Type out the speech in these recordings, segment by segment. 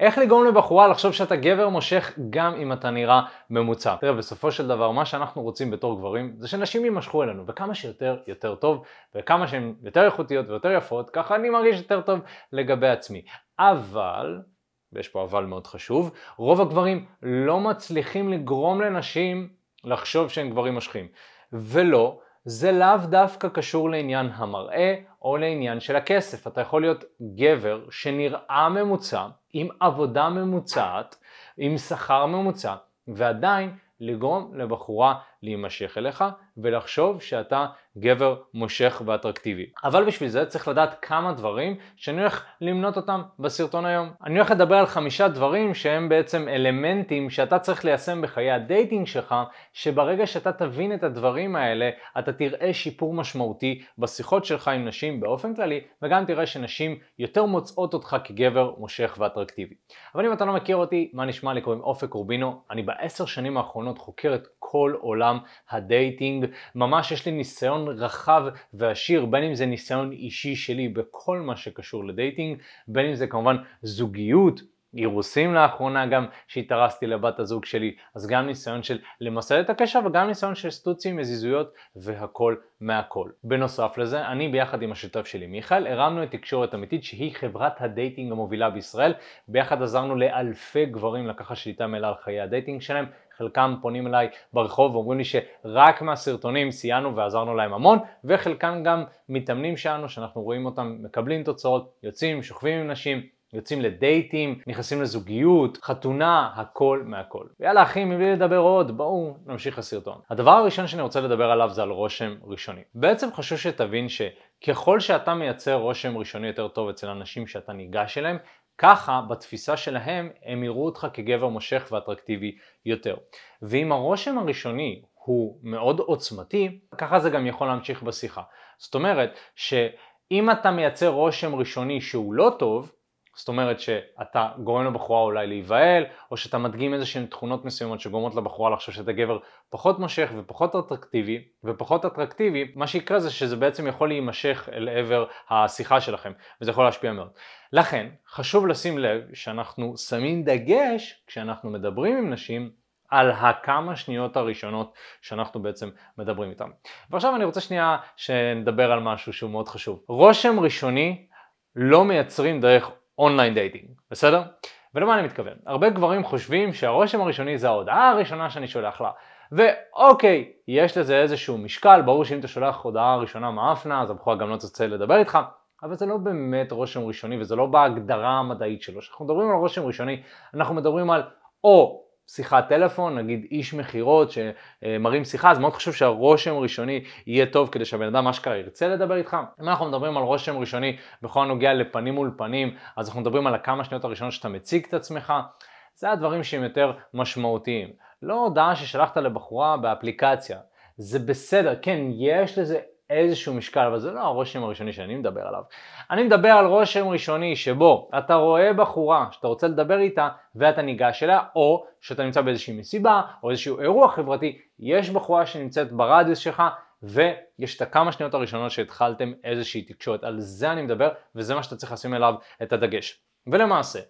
איך לגרום לבחורה לחשוב שאתה גבר מושך גם אם אתה נראה ממוצע. תראה, בסופו של דבר, מה שאנחנו רוצים בתור גברים זה שנשים יימשכו אלינו, וכמה שיותר יותר טוב, וכמה שהן יותר איכותיות ויותר יפות, ככה אני מרגיש יותר טוב לגבי עצמי. אבל, ויש פה אבל מאוד חשוב, רוב הגברים לא מצליחים לגרום לנשים לחשוב שהם גברים מושכים. ולא, זה לאו דווקא קשור לעניין המראה או לעניין של הכסף. אתה יכול להיות גבר שנראה ממוצע, עם עבודה ממוצעת, עם שכר ממוצע, ועדיין לגרום לבחורה להימשך אליך ולחשוב שאתה גבר מושך ואטרקטיבי. אבל בשביל זה צריך לדעת כמה דברים שאני הולך למנות אותם בסרטון היום. אני הולך לדבר על חמישה דברים שהם בעצם אלמנטים שאתה צריך ליישם בחיי ה dating שלך, שברגע שאתה תבין את הדברים האלה, אתה תראה שיפור משמעותי בשיחות שלך עם נשים באופן כללי, וגם תראה שנשים יותר מוצאות אותך כגבר מושך ואטרקטיבי. אבל אם אתה לא מכיר אותי, מה נשמע לי קוראים אופק רובינו, אני בעשר שנים האחרונות חוקר את כל עולם ה dating, ממש יש לי ניסיון רחב ועשיר, בין אם זה ניסיון אישי שלי בכל מה שקשור ל dating, בין אם זה כמובן זוגיות, אירוסים לאחרונה גם שהתארסתי לבת הזוג שלי, אז גם ניסיון של למסד את הקשר וגם ניסיון של סטוצים, יזיזויות והכל מהכל. בנוסף לזה, אני ביחד עם השותף שלי מיכאל הרמנו את תקשורת אמיתית שהיא חברת ה dating המובילה בישראל. ביחד עזרנו לאלפי גברים לקחת שליטה מלאה על חיי ה dating שלהם. חלקם פונים אליי ברחוב ואומרים לי שרק מהסרטונים סייענו ועזרנו להם המון, וחלקם גם מתאמנים שלנו שאנחנו רואים אותם מקבלים תוצאות, יוצאים, שוכבים עם נשים, יוצאים לדייטים, נכנסים לזוגיות, חתונה, הכל מהכל. ויאללה אחים, מבלי לדבר עוד, בואו נמשיך לסרטון. הדבר הראשון שאני רוצה לדבר עליו זה על רושם ראשוני. בעצם חשוב שתבין שככל שאתה מייצר רושם ראשוני יותר טוב אצל אנשים שאתה ניגש אליהם, ככה בתפיסה שלהם הם יראו אותך כגבר מושך ואטרקטיבי יותר. ואם הרושם הראשוני הוא מאוד עוצמתי, ככה זה גם יכול להמשיך בשיחה. זאת אומרת שאם אתה מייצר רושם ראשוני שהוא לא טוב, זאת אומרת שאתה גורם לבחורה אולי להיבהל, או שאתה מדגים איזה שהן תכונות מסוימות שגורמות לבחורה לחשוב שאתה גבר פחות מושך ופחות אטרקטיבי, ופחות אטרקטיבי, מה שיקרה זה שזה בעצם יכול להימשך אל עבר השיחה שלכם, וזה יכול להשפיע מאוד. לכן, חשוב לשים לב שאנחנו שמים דגש כשאנחנו מדברים עם נשים על הכמה שניות הראשונות שאנחנו בעצם מדברים איתם. ועכשיו אני רוצה שנייה שנדבר על משהו שהוא מאוד חשוב. רושם ראשוני לא מייצרים דרך online dating, בסדר? ולמה אני מתכוון? הרבה גברים חושבים שהרושם הראשוני זה ההודעה הראשונה שאני שולח לה. ואוקיי, יש לזה איזשהו משקל, ברור שאם אתה שולח הודעה ראשונה מאפנה, אז הבחורה גם לא תרצה לדבר איתך, אבל זה לא באמת רושם ראשוני וזה לא בהגדרה המדעית שלו. כשאנחנו מדברים על רושם ראשוני, אנחנו מדברים על או שיחת טלפון, נגיד איש מכירות שמרים שיחה, אז מאוד חשוב שהרושם הראשוני יהיה טוב כדי שהבן אדם אשכרה ירצה לדבר איתך. אם אנחנו מדברים על רושם ראשוני בכל הנוגע לפנים מול פנים, אז אנחנו מדברים על הכמה שניות הראשונות שאתה מציג את עצמך, זה הדברים שהם יותר משמעותיים. לא הודעה ששלחת לבחורה באפליקציה. זה בסדר, כן, יש לזה איזשהו משקל, אבל זה לא הרושם הראשוני שאני מדבר עליו. אני מדבר על רושם ראשוני שבו אתה רואה בחורה שאתה רוצה לדבר איתה ואתה ניגש אליה, או שאתה נמצא באיזושהי מסיבה או איזשהו אירוע חברתי, יש בחורה שנמצאת ברדיוס שלך ויש את הכמה שניות הראשונות שהתחלתם איזושהי תקשורת, על זה אני מדבר וזה מה שאתה צריך לשים אליו את הדגש. ולמעשה,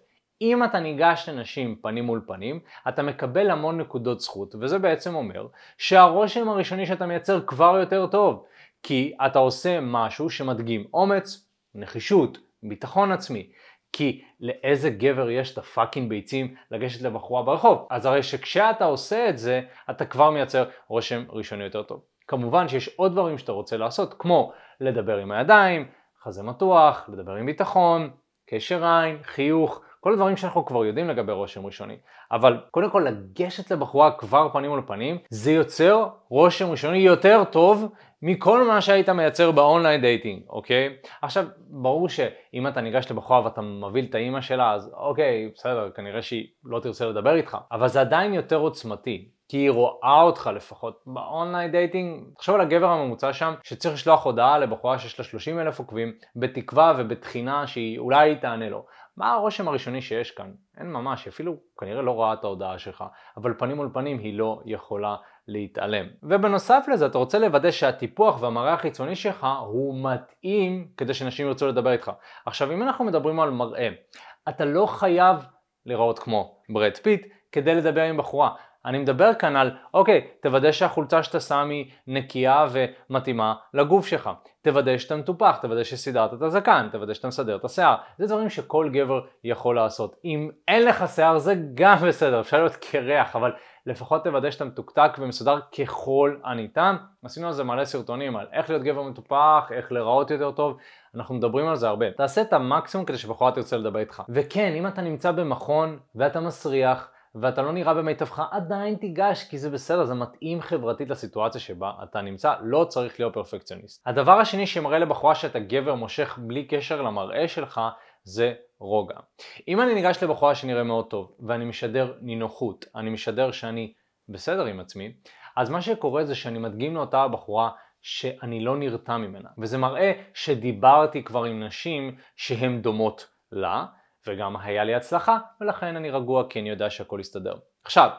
אם אתה ניגש לנשים פנים מול פנים, אתה מקבל המון נקודות זכות, וזה בעצם אומר שהרושם הראשוני שאתה מייצר כבר יותר טוב. כי אתה עושה משהו שמדגים אומץ, נחישות, ביטחון עצמי. כי לאיזה גבר יש את הפאקינג ביצים לגשת לבחורה ברחוב? אז הרי שכשאתה עושה את זה, אתה כבר מייצר רושם ראשוני יותר טוב. כמובן שיש עוד דברים שאתה רוצה לעשות, כמו לדבר עם הידיים, חזה מתוח, לדבר עם ביטחון, קשר עין, חיוך, כל הדברים שאנחנו כבר יודעים לגבי רושם ראשוני. אבל קודם כל לגשת לבחורה כבר פנים מול פנים, זה יוצר רושם ראשוני יותר טוב מכל מה שהיית מייצר ב online dating, אוקיי? עכשיו, ברור שאם אתה ניגש לבחורה ואתה מביא את האימא שלה, אז אוקיי, בסדר, כנראה שהיא לא תרצה לדבר איתך, אבל זה עדיין יותר עוצמתי. כי היא רואה אותך לפחות ב online dating. תחשוב על הגבר הממוצע שם שצריך לשלוח הודעה לבחורה שיש לה 30 אלף עוקבים בתקווה ובתחינה שהיא אולי תענה לו. מה הרושם הראשוני שיש כאן? אין ממש, אפילו כנראה לא רואה את ההודעה שלך, אבל פנים מול פנים היא לא יכולה להתעלם. ובנוסף לזה אתה רוצה לוודא שהטיפוח והמראה החיצוני שלך הוא מתאים כדי שנשים ירצו לדבר איתך. עכשיו אם אנחנו מדברים על מראה, אתה לא חייב להיראות כמו ברד פיט כדי לדבר עם בחורה. אני מדבר כאן על, אוקיי, תוודא שהחולצה שאתה שם היא נקייה ומתאימה לגוף שלך. תוודא שאתה מטופח, תוודא שסידרת את הזקן, תוודא שאתה מסדר את השיער. זה דברים שכל גבר יכול לעשות. אם אין לך שיער זה גם בסדר, אפשר להיות קרח, אבל לפחות תוודא שאתה מתוקתק ומסודר ככל הניתן. עשינו על זה מלא סרטונים על איך להיות גבר מטופח, איך להיראות יותר טוב, אנחנו מדברים על זה הרבה. תעשה את המקסימום כדי שבחורה תרצה לדבר איתך. וכן, אם אתה נמצא במכון ואתה מסריח, ואתה לא נראה במיטבך, עדיין תיגש, כי זה בסדר, זה מתאים חברתית לסיטואציה שבה אתה נמצא, לא צריך להיות פרפקציוניסט. הדבר השני שמראה לבחורה שאתה גבר מושך בלי קשר למראה שלך, זה רוגע. אם אני ניגש לבחורה שנראה מאוד טוב, ואני משדר נינוחות, אני משדר שאני בסדר עם עצמי, אז מה שקורה זה שאני מדגים לאותה הבחורה שאני לא נרתע ממנה, וזה מראה שדיברתי כבר עם נשים שהן דומות לה, וגם היה לי הצלחה, ולכן אני רגוע כי אני יודע שהכל יסתדר. עכשיו,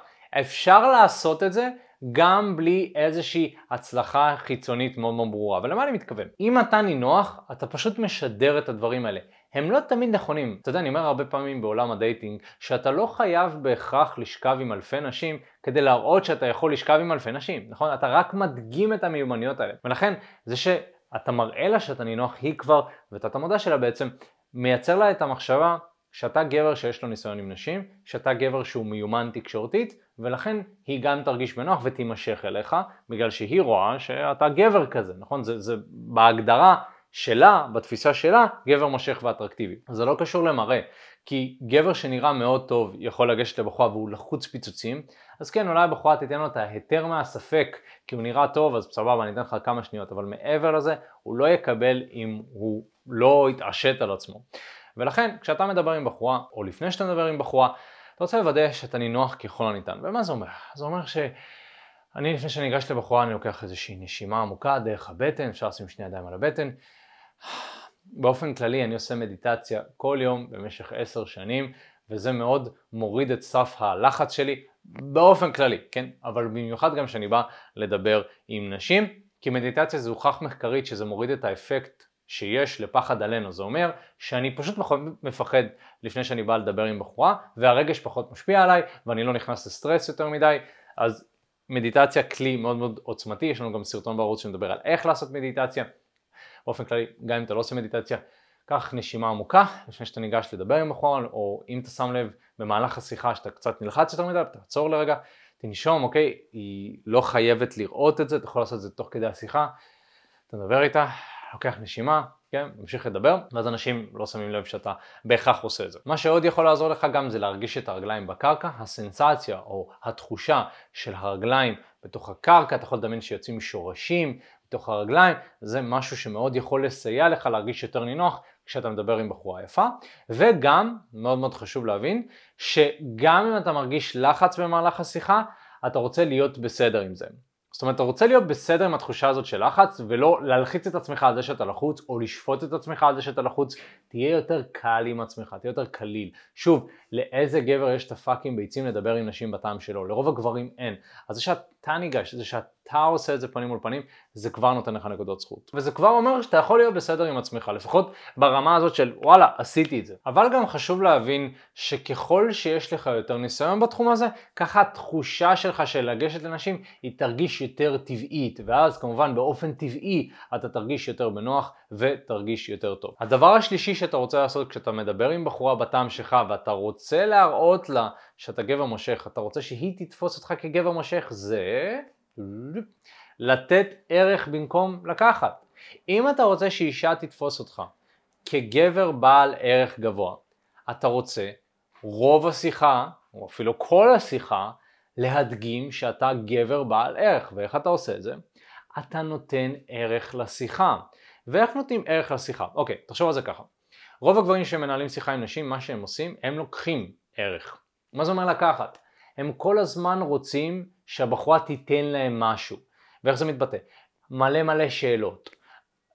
אפשר לעשות את זה גם בלי איזושהי הצלחה חיצונית מאוד מאוד ברורה. ולמה אני מתכוון? אם אתה נינוח, אתה פשוט משדר את הדברים האלה. הם לא תמיד נכונים. אתה יודע, אני אומר הרבה פעמים בעולם ה dating, שאתה לא חייב בהכרח לשכב עם אלפי נשים כדי להראות שאתה יכול לשכב עם אלפי נשים, נכון? אתה רק מדגים את המיומנויות האלה. ולכן, זה שאתה מראה לה שאתה נינוח, היא כבר, והתת מודע שלה בעצם, מייצר לה את המחשבה שאתה גבר שיש לו ניסיון עם נשים, שאתה גבר שהוא מיומן תקשורתית, ולכן היא גם תרגיש בנוח ותימשך אליך, בגלל שהיא רואה שאתה גבר כזה, נכון? זה, זה בהגדרה שלה, בתפיסה שלה, גבר מושך ואטרקטיבי. זה לא קשור למראה, כי גבר שנראה מאוד טוב יכול לגשת לבחורה והוא לחוץ פיצוצים, אז כן, אולי הבחורה תיתן לו את ההיתר מהספק, כי הוא נראה טוב, אז סבבה, אני אתן לך כמה שניות, אבל מעבר לזה, הוא לא יקבל אם הוא לא יתעשת על עצמו. ולכן כשאתה מדבר עם בחורה, או לפני שאתה מדבר עם בחורה, אתה רוצה לוודא שאתה נינוח ככל הניתן. ומה זה אומר? זה אומר שאני לפני שאני אגש לבחורה אני לוקח איזושהי נשימה עמוקה דרך הבטן, אפשר לשים שני ידיים על הבטן. באופן כללי אני עושה מדיטציה כל יום במשך עשר שנים, וזה מאוד מוריד את סף הלחץ שלי באופן כללי, כן? אבל במיוחד גם כשאני בא לדבר עם נשים, כי מדיטציה זה הוכח מחקרית שזה מוריד את האפקט שיש לפחד עלינו, זה אומר שאני פשוט מפחד לפני שאני בא לדבר עם בחורה והרגש פחות משפיע עליי ואני לא נכנס לסטרס יותר מדי, אז מדיטציה כלי מאוד מאוד עוצמתי, יש לנו גם סרטון בערוץ שמדבר על איך לעשות מדיטציה, באופן כללי גם אם אתה לא עושה מדיטציה, קח נשימה עמוקה לפני שאתה ניגש לדבר עם בחורה או אם אתה שם לב במהלך השיחה שאתה קצת נלחץ יותר מדי, תעצור לרגע, תנשום, אוקיי, היא לא חייבת לראות את זה, אתה יכול לעשות את זה תוך כדי השיחה, אתה מדבר איתה, לוקח נשימה, כן, ממשיך לדבר, ואז אנשים לא שמים לב שאתה בהכרח עושה את זה. מה שעוד יכול לעזור לך גם זה להרגיש את הרגליים בקרקע, הסנסציה או התחושה של הרגליים בתוך הקרקע, אתה יכול לדמיין שיוצאים שורשים בתוך הרגליים, זה משהו שמאוד יכול לסייע לך להרגיש יותר נינוח כשאתה מדבר עם בחורה יפה, וגם, מאוד מאוד חשוב להבין, שגם אם אתה מרגיש לחץ במהלך השיחה, אתה רוצה להיות בסדר עם זה. זאת אומרת, אתה רוצה להיות בסדר עם התחושה הזאת של לחץ ולא להלחיץ את עצמך על זה שאתה לחוץ או לשפוט את עצמך על זה שאתה לחוץ, תהיה יותר קל עם עצמך, תהיה יותר קליל. שוב, לאיזה גבר יש את הפאקינג ביצים לדבר עם נשים בטעם שלו? לרוב הגברים אין. אז זה שאתה ניגש, זה שאתה אתה עושה את זה פנים מול פנים, זה כבר נותן לך נקודות זכות. וזה כבר אומר שאתה יכול להיות בסדר עם עצמך, לפחות ברמה הזאת של וואלה, עשיתי את זה. אבל גם חשוב להבין שככל שיש לך יותר ניסיון בתחום הזה, ככה התחושה שלך של לגשת לנשים היא תרגיש יותר טבעית, ואז כמובן באופן טבעי אתה תרגיש יותר בנוח ותרגיש יותר טוב. הדבר השלישי שאתה רוצה לעשות כשאתה מדבר עם בחורה בטעם שלך ואתה רוצה להראות לה שאתה גבר מושך, אתה רוצה שהיא תתפוס אותך כגבר מושך, זה... לתת ערך במקום לקחת. אם אתה רוצה שאישה תתפוס אותך כגבר בעל ערך גבוה, אתה רוצה רוב השיחה, או אפילו כל השיחה, להדגים שאתה גבר בעל ערך. ואיך אתה עושה את זה? אתה נותן ערך לשיחה. ואיך נותנים ערך לשיחה? אוקיי, תחשוב על זה ככה. רוב הגברים שמנהלים שיחה עם נשים, מה שהם עושים, הם לוקחים ערך. מה זה אומר לקחת? הם כל הזמן רוצים שהבחורה תיתן להם משהו. ואיך זה מתבטא? מלא מלא שאלות.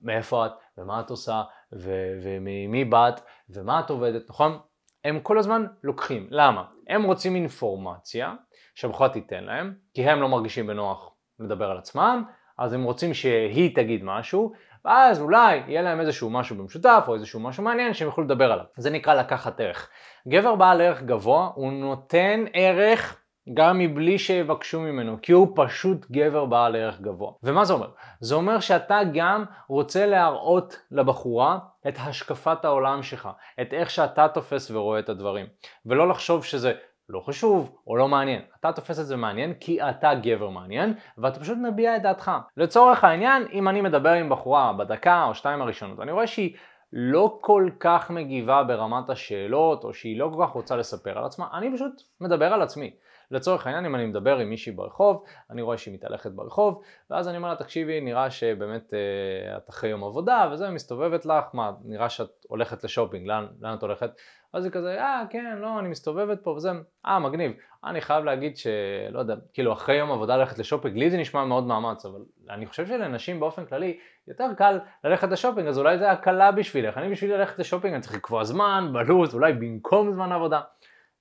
מאיפה את, ומה את עושה, ו- וממי באת, ומה את עובדת, נכון? הם כל הזמן לוקחים. למה? הם רוצים אינפורמציה שהבחורה תיתן להם, כי הם לא מרגישים בנוח לדבר על עצמם, אז הם רוצים שהיא תגיד משהו, ואז אולי יהיה להם איזשהו משהו במשותף או איזשהו משהו מעניין שהם יוכלו לדבר עליו. זה נקרא לקחת ערך. גבר בעל ערך גבוה הוא נותן ערך גם מבלי שיבקשו ממנו, כי הוא פשוט גבר בעל ערך גבוה. ומה זה אומר? זה אומר שאתה גם רוצה להראות לבחורה את השקפת העולם שלך, את איך שאתה תופס ורואה את הדברים, ולא לחשוב שזה לא חשוב או לא מעניין. אתה תופס את זה מעניין כי אתה גבר מעניין ואתה פשוט מביע את דעתך. לצורך העניין, אם אני מדבר עם בחורה בדקה או שתיים הראשונות, אני רואה שהיא לא כל כך מגיבה ברמת השאלות או שהיא לא כל כך רוצה לספר על עצמה, אני פשוט מדבר על עצמי. לצורך העניין אם אני מדבר עם מישהי ברחוב, אני רואה שהיא מתהלכת ברחוב, ואז אני אומר לה תקשיבי נראה שבאמת אה, את אחרי יום עבודה וזה, מסתובבת לך, מה נראה שאת הולכת לשופינג, לאן, לאן את הולכת? אז היא כזה, אה כן, לא, אני מסתובבת פה וזה, אה מגניב. אני חייב להגיד שלא יודע, כאילו אחרי יום עבודה ללכת לשופינג, לי זה נשמע מאוד מאמץ, אבל אני חושב שלנשים באופן כללי יותר קל ללכת לשופינג, אז אולי זה הקלה בשבילך. אני בשביל ללכת לשופינג אני צריך לקבוע זמן, בלו"ז, אולי במקום זמן עבודה.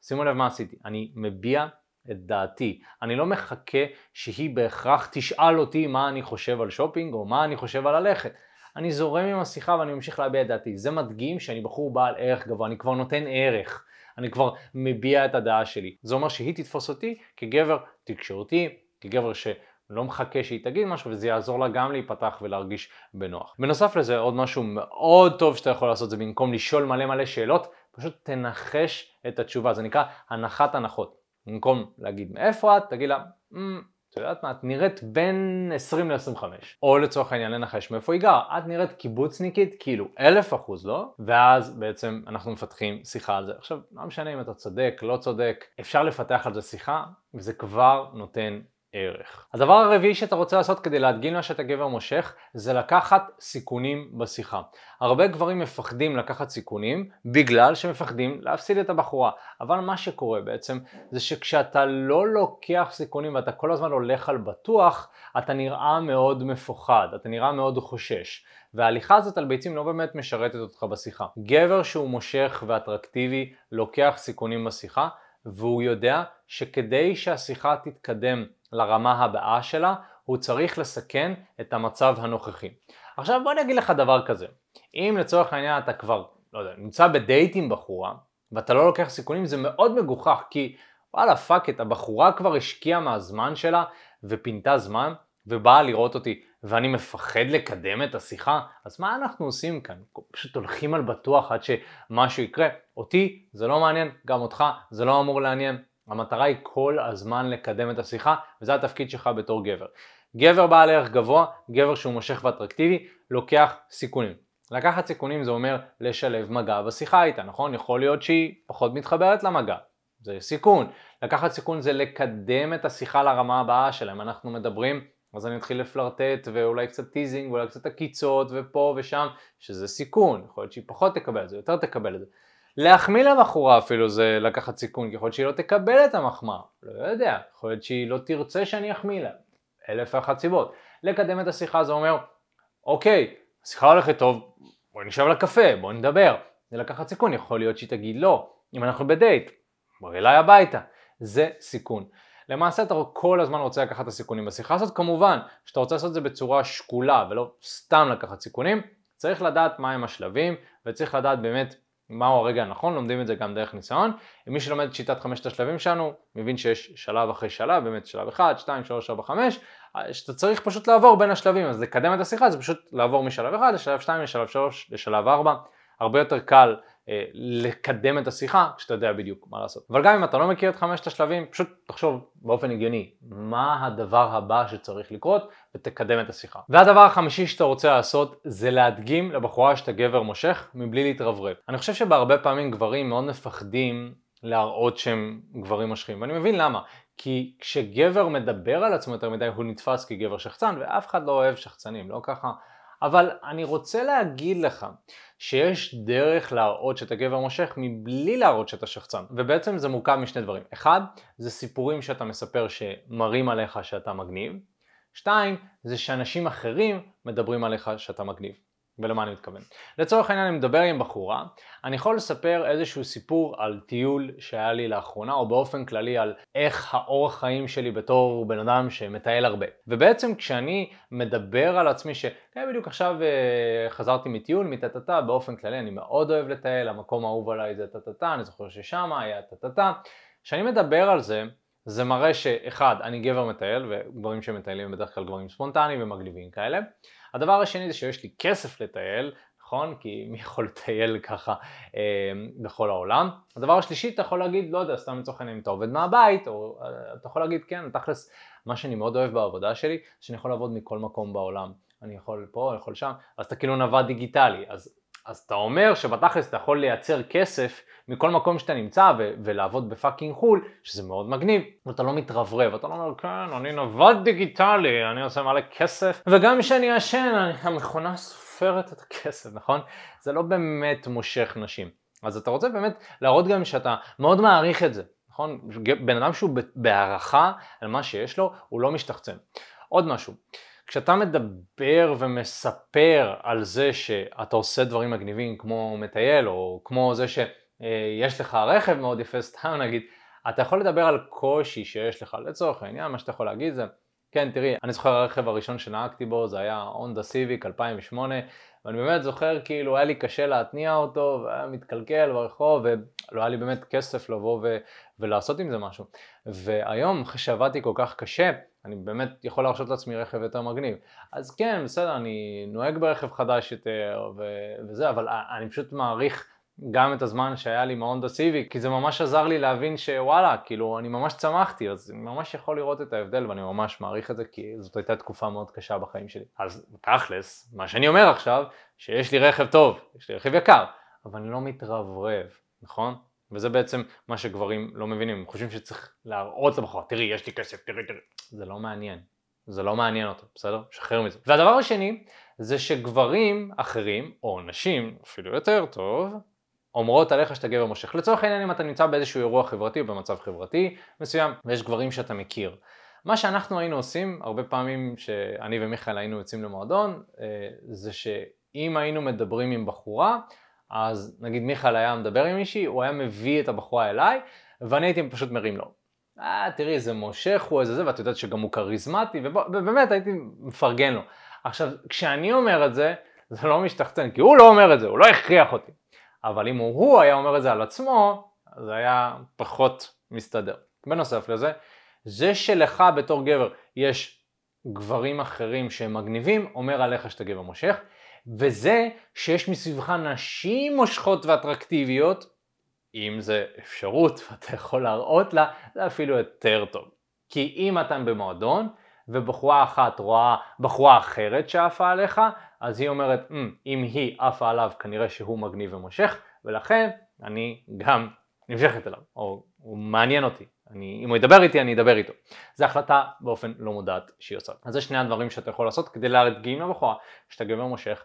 שימו לב מה עשיתי, אני מביע את דעתי. אני לא מחכה שהיא בהכרח תשאל אותי מה אני חושב על שופינג או מה אני חושב על ללכת. אני זורם עם השיחה ואני ממשיך להביע את דעתי. זה מדגים שאני בחור בעל ערך גבוה, אני כבר נותן ערך. אני כבר מביע את הדעה שלי. זה אומר שהיא תתפוס אותי כגבר תקשורתי, כגבר ש... לא מחכה שהיא תגיד משהו וזה יעזור לה גם להיפתח ולהרגיש בנוח. בנוסף לזה עוד משהו מאוד טוב שאתה יכול לעשות זה במקום לשאול מלא מלא שאלות, פשוט תנחש את התשובה, זה נקרא הנחת הנחות. במקום להגיד מאיפה את, תגיד לה, mm, את יודעת מה, את נראית בין 20 ל-25. או לצורך העניין לנחש מאיפה היא גרה, את נראית קיבוצניקית כאילו אלף אחוז לא, ואז בעצם אנחנו מפתחים שיחה על זה. עכשיו, לא משנה אם אתה צודק, לא צודק, אפשר לפתח על זה שיחה, וזה כבר נותן ערך. הדבר הרביעי שאתה רוצה לעשות כדי להדגים לה שאתה גבר מושך זה לקחת סיכונים בשיחה. הרבה גברים מפחדים לקחת סיכונים בגלל שמפחדים להפסיד את הבחורה. אבל מה שקורה בעצם זה שכשאתה לא לוקח סיכונים ואתה כל הזמן הולך על בטוח, אתה נראה מאוד מפוחד, אתה נראה מאוד חושש. וההליכה הזאת על ביצים לא באמת משרתת אותך בשיחה. גבר שהוא מושך ואטרקטיבי לוקח סיכונים בשיחה והוא יודע שכדי שהשיחה תתקדם לרמה הבאה שלה, הוא צריך לסכן את המצב הנוכחי. עכשיו בוא אני אגיד לך דבר כזה, אם לצורך העניין אתה כבר, לא יודע, נמצא בדייט עם בחורה, ואתה לא לוקח סיכונים, זה מאוד מגוחך, כי וואלה fuck it, הבחורה כבר השקיעה מהזמן שלה ופינתה זמן ובאה לראות אותי ואני מפחד לקדם את השיחה, אז מה אנחנו עושים כאן? פשוט הולכים על בטוח עד שמשהו יקרה. אותי זה לא מעניין, גם אותך זה לא אמור לעניין. המטרה היא כל הזמן לקדם את השיחה, וזה התפקיד שלך בתור גבר. גבר בעל ערך גבוה, גבר שהוא מושך ואטרקטיבי, לוקח סיכונים. לקחת סיכונים זה אומר לשלב מגע בשיחה איתה, נכון? יכול להיות שהיא פחות מתחברת למגע, זה סיכון. לקחת סיכון זה לקדם את השיחה לרמה הבאה שלהם. אנחנו מדברים, אז אני אתחיל לפלרטט ואולי קצת teasing ואולי קצת עקיצות ופה ושם, שזה סיכון. יכול להיות שהיא פחות תקבל את זה, יותר תקבל את זה. להחמיא לבחורה אפילו זה לקחת סיכון, כי יכול להיות שהיא לא תקבל את המחמאה, לא יודע, יכול להיות שהיא לא תרצה שאני אחמיא לה, אלף ואחת סיבות. לקדם את השיחה זה אומר, אוקיי, השיחה הולכת טוב, בואי נשב לקפה, בואי נדבר. זה לקחת סיכון, יכול להיות שהיא תגיד לא, אם אנחנו בדייט, בואי אליי הביתה. זה סיכון. למעשה אתה כל הזמן רוצה לקחת את הסיכונים. בשיחה הזאת, כמובן שאתה רוצה לעשות את זה בצורה שקולה ולא סתם לקחת סיכונים, צריך לדעת מהם השלבים וצריך לדעת באמת מהו הרגע הנכון, לומדים את זה גם דרך ניסיון. מי שלומד את שיטת חמשת השלבים שלנו, מבין שיש שלב אחרי שלב, באמת שלב 1, 2, 3, 4, 5, שאתה צריך פשוט לעבור בין השלבים, אז לקדם את השיחה זה פשוט לעבור משלב 1 לשלב 2, לשלב 3, לשלב 4, הרבה יותר קל לקדם את השיחה כשאתה יודע בדיוק מה לעשות. אבל גם אם אתה לא מכיר את חמשת השלבים, פשוט תחשוב באופן הגיוני מה הדבר הבא שצריך לקרות ותקדם את השיחה. והדבר החמישי שאתה רוצה לעשות זה להדגים לבחורה שאתה גבר מושך מבלי להתרברב. אני חושב שבהרבה פעמים גברים מאוד מפחדים להראות שהם גברים מושכים, ואני מבין למה. כי כשגבר מדבר על עצמו יותר מדי הוא נתפס כגבר שחצן ואף אחד לא אוהב שחצנים, לא ככה אבל אני רוצה להגיד לך שיש דרך להראות שאתה גבר מושך מבלי להראות שאתה שחצן ובעצם זה מורכב משני דברים. אחד זה סיפורים שאתה מספר שמראים עליך שאתה מגניב. שתיים זה שאנשים אחרים מדברים עליך שאתה מגניב ולמה אני מתכוון? לצורך העניין אני מדבר עם בחורה, אני יכול לספר איזשהו סיפור על טיול שהיה לי לאחרונה, או באופן כללי על איך האורח חיים שלי בתור בן אדם שמטייל הרבה. ובעצם כשאני מדבר על עצמי ש... כן, בדיוק עכשיו uh, חזרתי מטיול, מטה-טה-טה, באופן כללי אני מאוד אוהב לטייל, המקום האהוב עליי זה טה-טה-טה, אני זוכר ששם היה טה-טה-טה. כשאני מדבר על זה, זה מראה שאחד, אני גבר מטייל, וגברים שמטיילים הם בדרך כלל גברים ספונטניים ומגניבים כאלה. הדבר השני זה שיש לי כסף לטייל, נכון? כי מי יכול לטייל ככה אה, בכל העולם? הדבר השלישי, אתה יכול להגיד, לא יודע, סתם לצורך העניין, אם אתה עובד מהבית, או אה, אתה יכול להגיד, כן, תכלס, מה שאני מאוד אוהב בעבודה שלי, שאני יכול לעבוד מכל מקום בעולם. אני יכול פה, אני יכול שם, אז אתה כאילו נווד דיגיטלי. אז, אז אתה אומר שבתכלס אתה יכול לייצר כסף מכל מקום שאתה נמצא ו- ולעבוד בפאקינג חו"ל, שזה מאוד מגניב, ואתה לא מתרברב, אתה לא אומר, כן, אני נווד דיגיטלי, אני עושה מלא כסף, וגם כשאני ישן, המכונה סופרת את הכסף, נכון? זה לא באמת מושך נשים. אז אתה רוצה באמת להראות גם שאתה מאוד מעריך את זה, נכון? בן אדם שהוא בהערכה על מה שיש לו, הוא לא משתחצן. עוד משהו, כשאתה מדבר ומספר על זה שאתה עושה דברים מגניבים כמו מטייל, או כמו זה ש... אה, לך רכב מאוד יפה, סתם נגיד, אתה יכול לדבר על קושי שיש לך, לצורך העניין, מה שאתה יכול להגיד זה, כן, תראי, אני זוכר הרכב הראשון שנהגתי בו, זה היה הונדה סיביק 2008, ואני באמת זוכר כאילו היה לי קשה להתניע אותו, והיה מתקלקל ברחוב, ולא היה לי באמת כסף לבוא ו- ולעשות עם זה משהו. והיום, אחרי שעבדתי כל כך קשה, אני באמת יכול להרשות לעצמי רכב יותר מגניב. אז כן, בסדר, אני נוהג ברכב חדש יותר ו- וזה, אבל אני פשוט מעריך גם את הזמן שהיה לי מהונדה סיביק, כי זה ממש עזר לי להבין שוואלה, כאילו אני ממש צמחתי, אז אני ממש יכול לראות את ההבדל ואני ממש מעריך את זה, כי זאת הייתה תקופה מאוד קשה בחיים שלי. אז תכלס, מה שאני אומר עכשיו, שיש לי רכב טוב, יש לי רכב יקר, אבל אני לא מתרברב, נכון? וזה בעצם מה שגברים לא מבינים, הם חושבים שצריך להראות לבחורה, תראי, יש לי כסף, תראי, תראי. זה לא מעניין. זה לא מעניין אותו, בסדר? שחרר מזה. והדבר השני, זה שגברים אחרים, או נשים, אפילו יותר טוב, אומרות עליך שאתה גבר מושך. לצורך העניין אם אתה נמצא באיזשהו אירוע חברתי או במצב חברתי מסוים ויש גברים שאתה מכיר. מה שאנחנו היינו עושים, הרבה פעמים שאני ומיכאל היינו יוצאים למועדון, אה, זה שאם היינו מדברים עם בחורה, אז נגיד מיכאל היה מדבר עם מישהי, הוא היה מביא את הבחורה אליי, ואני הייתי פשוט מרים לו. אה, תראי, איזה מושך הוא, איזה זה, ואת יודעת שגם הוא כריזמטי, ובאמת הייתי מפרגן לו. עכשיו, כשאני אומר את זה, זה לא משתחצן, כי הוא לא אומר את זה, הוא לא הכריח אותי. אבל אם הוא היה אומר את זה על עצמו, זה היה פחות מסתדר. בנוסף לזה, זה שלך בתור גבר יש גברים אחרים שהם מגניבים, אומר עליך שאתה גבר מושך, וזה שיש מסביבך נשים מושכות ואטרקטיביות, אם זה אפשרות ואתה יכול להראות לה, זה אפילו יותר טוב. כי אם אתה במועדון, ובחורה אחת רואה בחורה אחרת שעפה עליך, אז היא אומרת, mm, אם היא עפה עליו כנראה שהוא מגניב ומושך, ולכן אני גם נמשכת אליו, או הוא מעניין אותי. אני, אם הוא ידבר איתי, אני אדבר איתו. זו החלטה באופן לא מודעת שהיא עושה. אז זה שני הדברים שאתה יכול לעשות כדי להדגים לבחורה שאתה גבר מושך